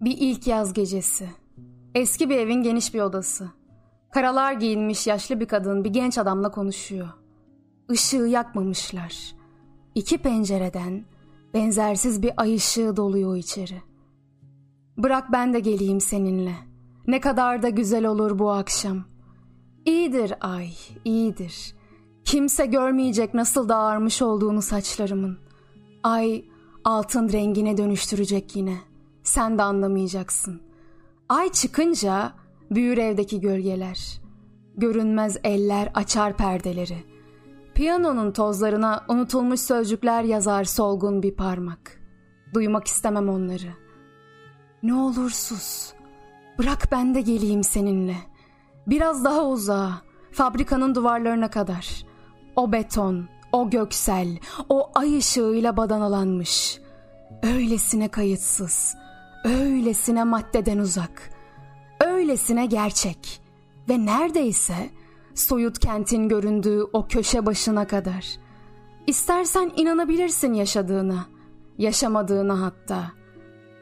Bir ilk yaz gecesi. Eski bir evin geniş bir odası. Karalar giyinmiş yaşlı bir kadın bir genç adamla konuşuyor. Işığı yakmamışlar. İki pencereden benzersiz bir ay ışığı doluyor içeri. Bırak ben de geleyim seninle. Ne kadar da güzel olur bu akşam. İyidir ay, iyidir. Kimse görmeyecek nasıl da ağarmış olduğunu saçlarımın. Ay altın rengine dönüştürecek yine. Sen de anlamayacaksın. Ay çıkınca büyür evdeki gölgeler. Görünmez eller açar perdeleri. Piyanonun tozlarına unutulmuş sözcükler yazar solgun bir parmak. Duymak istemem onları. Ne olur sus. Bırak ben de geleyim seninle. Biraz daha uzağa, fabrikanın duvarlarına kadar. O beton, o göksel, o ay ışığıyla badanalanmış. Öylesine kayıtsız, öylesine maddeden uzak, öylesine gerçek ve neredeyse soyut kentin göründüğü o köşe başına kadar. İstersen inanabilirsin yaşadığına, yaşamadığına hatta.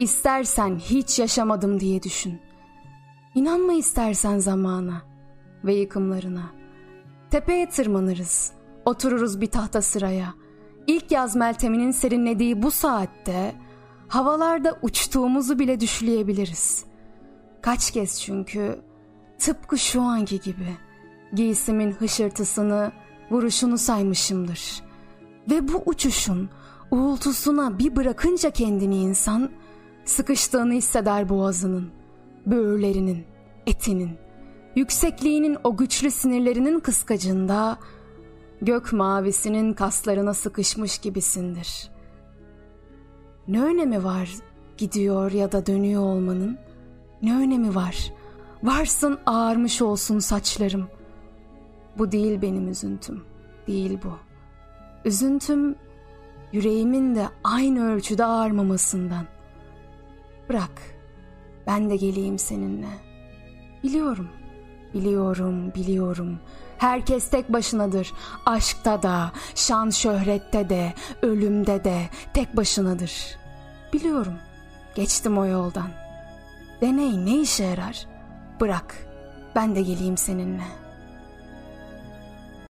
İstersen hiç yaşamadım diye düşün. İnanma istersen zamana ve yıkımlarına. Tepeye tırmanırız, otururuz bir tahta sıraya. İlk yaz melteminin serinlediği bu saatte havalarda uçtuğumuzu bile düşleyebiliriz. Kaç kez çünkü tıpkı şu anki gibi giysimin hışırtısını, vuruşunu saymışımdır. Ve bu uçuşun uğultusuna bir bırakınca kendini insan sıkıştığını hisseder boğazının, böğürlerinin, etinin, yüksekliğinin o güçlü sinirlerinin kıskacında gök mavisinin kaslarına sıkışmış gibisindir. Ne önemi var gidiyor ya da dönüyor olmanın? Ne önemi var? Varsın ağarmış olsun saçlarım. Bu değil benim üzüntüm. Değil bu. Üzüntüm yüreğimin de aynı ölçüde ağarmamasından. Bırak. Ben de geleyim seninle. Biliyorum. Biliyorum, biliyorum. Herkes tek başınadır. Aşkta da, şan şöhrette de, ölümde de tek başınadır. Biliyorum. Geçtim o yoldan. Deney ne işe yarar? Bırak. Ben de geleyim seninle.''